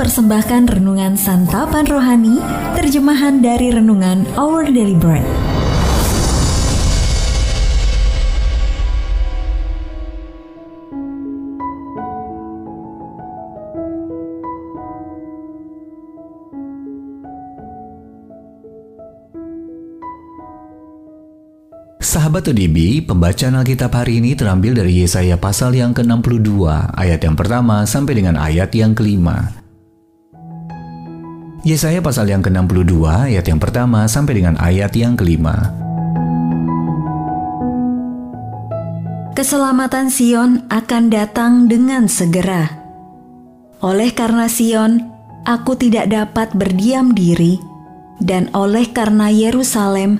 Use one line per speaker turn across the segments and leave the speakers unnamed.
mempersembahkan renungan santapan rohani, terjemahan dari renungan Our Daily Bread.
Sahabat ODB, pembacaan Alkitab hari ini terambil dari Yesaya pasal yang ke-62, ayat yang pertama sampai dengan ayat yang kelima. Yesaya pasal yang ke-62, ayat yang pertama sampai dengan ayat yang kelima.
Keselamatan Sion akan datang dengan segera. Oleh karena Sion, aku tidak dapat berdiam diri, dan oleh karena Yerusalem,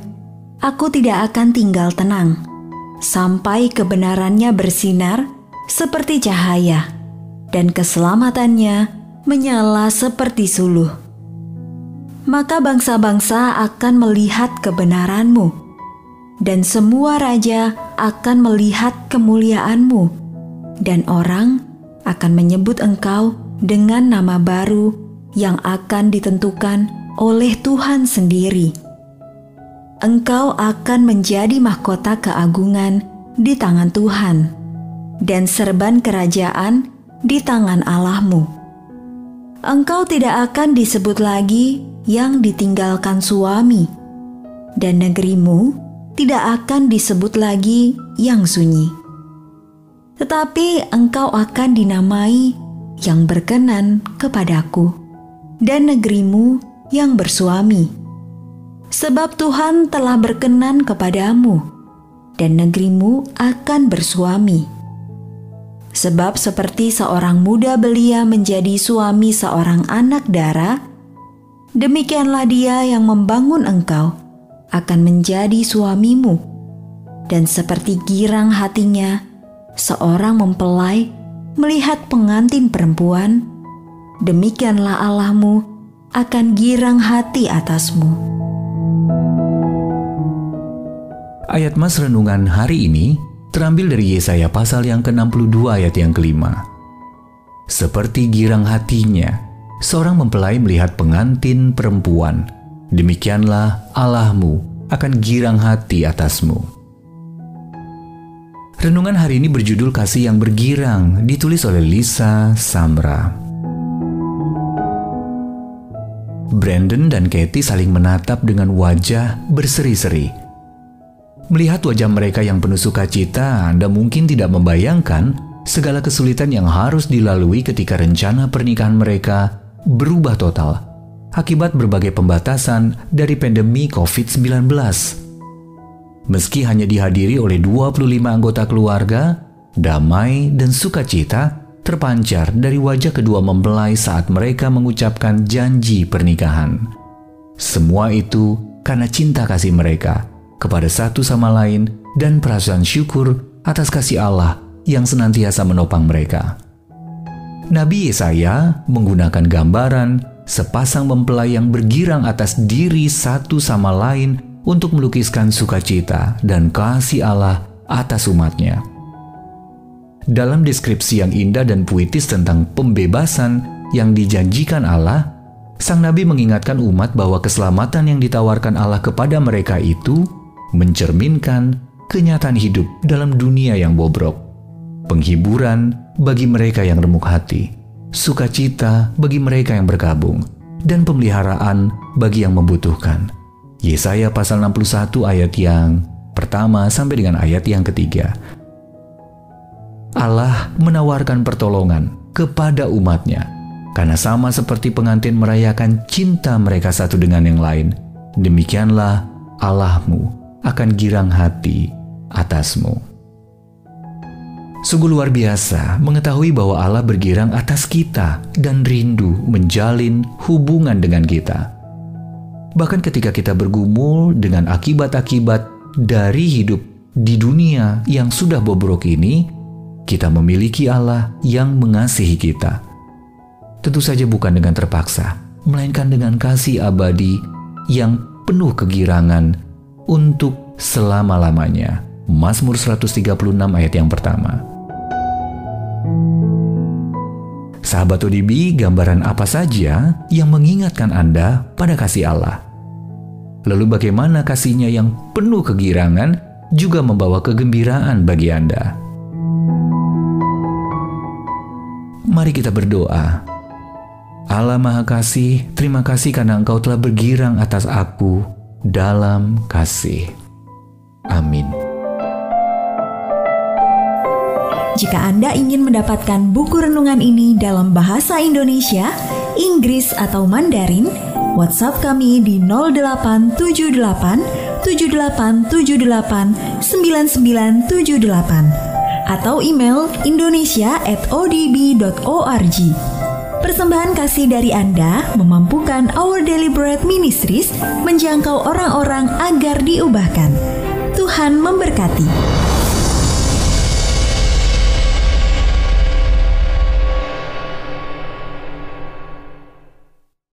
aku tidak akan tinggal tenang sampai kebenarannya bersinar seperti cahaya dan keselamatannya menyala seperti suluh. Maka bangsa-bangsa akan melihat kebenaranmu, dan semua raja akan melihat kemuliaanmu, dan orang akan menyebut engkau dengan nama baru yang akan ditentukan oleh Tuhan sendiri. Engkau akan menjadi mahkota keagungan di tangan Tuhan, dan serban kerajaan di tangan Allahmu. Engkau tidak akan disebut lagi yang ditinggalkan suami, dan negerimu tidak akan disebut lagi yang sunyi. Tetapi engkau akan dinamai yang berkenan kepadaku, dan negerimu yang bersuami sebab Tuhan telah berkenan kepadamu, dan negerimu akan bersuami. Sebab seperti seorang muda belia menjadi suami seorang anak darah, demikianlah dia yang membangun engkau akan menjadi suamimu. Dan seperti girang hatinya, seorang mempelai melihat pengantin perempuan, demikianlah Allahmu akan girang hati atasmu.
Ayat Mas Renungan hari ini terambil dari Yesaya pasal yang ke-62 ayat yang kelima. Seperti girang hatinya, seorang mempelai melihat pengantin perempuan. Demikianlah Allahmu akan girang hati atasmu. Renungan hari ini berjudul Kasih yang Bergirang, ditulis oleh Lisa Samra. Brandon dan Katie saling menatap dengan wajah berseri-seri Melihat wajah mereka yang penuh sukacita, Anda mungkin tidak membayangkan segala kesulitan yang harus dilalui ketika rencana pernikahan mereka berubah total akibat berbagai pembatasan dari pandemi COVID-19. Meski hanya dihadiri oleh 25 anggota keluarga, damai dan sukacita terpancar dari wajah kedua mempelai saat mereka mengucapkan janji pernikahan. Semua itu karena cinta kasih mereka kepada satu sama lain dan perasaan syukur atas kasih Allah yang senantiasa menopang mereka. Nabi Yesaya menggunakan gambaran sepasang mempelai yang bergirang atas diri satu sama lain untuk melukiskan sukacita dan kasih Allah atas umatnya. Dalam deskripsi yang indah dan puitis tentang pembebasan yang dijanjikan Allah, Sang Nabi mengingatkan umat bahwa keselamatan yang ditawarkan Allah kepada mereka itu mencerminkan kenyataan hidup dalam dunia yang bobrok, penghiburan bagi mereka yang remuk hati, sukacita bagi mereka yang berkabung, dan pemeliharaan bagi yang membutuhkan. Yesaya pasal 61 ayat yang pertama sampai dengan ayat yang ketiga. Allah menawarkan pertolongan kepada umatnya, karena sama seperti pengantin merayakan cinta mereka satu dengan yang lain, demikianlah Allahmu akan girang hati atasmu. Sungguh luar biasa mengetahui bahwa Allah bergirang atas kita dan rindu menjalin hubungan dengan kita. Bahkan ketika kita bergumul dengan akibat-akibat dari hidup di dunia yang sudah bobrok ini, kita memiliki Allah yang mengasihi kita. Tentu saja bukan dengan terpaksa, melainkan dengan kasih abadi yang penuh kegirangan untuk selama-lamanya. Mazmur 136 ayat yang pertama. Sahabat ODB, gambaran apa saja yang mengingatkan Anda pada kasih Allah? Lalu bagaimana kasihnya yang penuh kegirangan juga membawa kegembiraan bagi Anda? Mari kita berdoa. Allah Maha Kasih, terima kasih karena Engkau telah bergirang atas aku dalam kasih. Amin.
Jika Anda ingin mendapatkan buku renungan ini dalam bahasa Indonesia, Inggris atau Mandarin, WhatsApp kami di 0878 7878 9978 atau email indonesia@odb.org. Persembahan kasih dari Anda memampukan Our Bread Ministries menjangkau orang-orang agar diubahkan. Tuhan memberkati.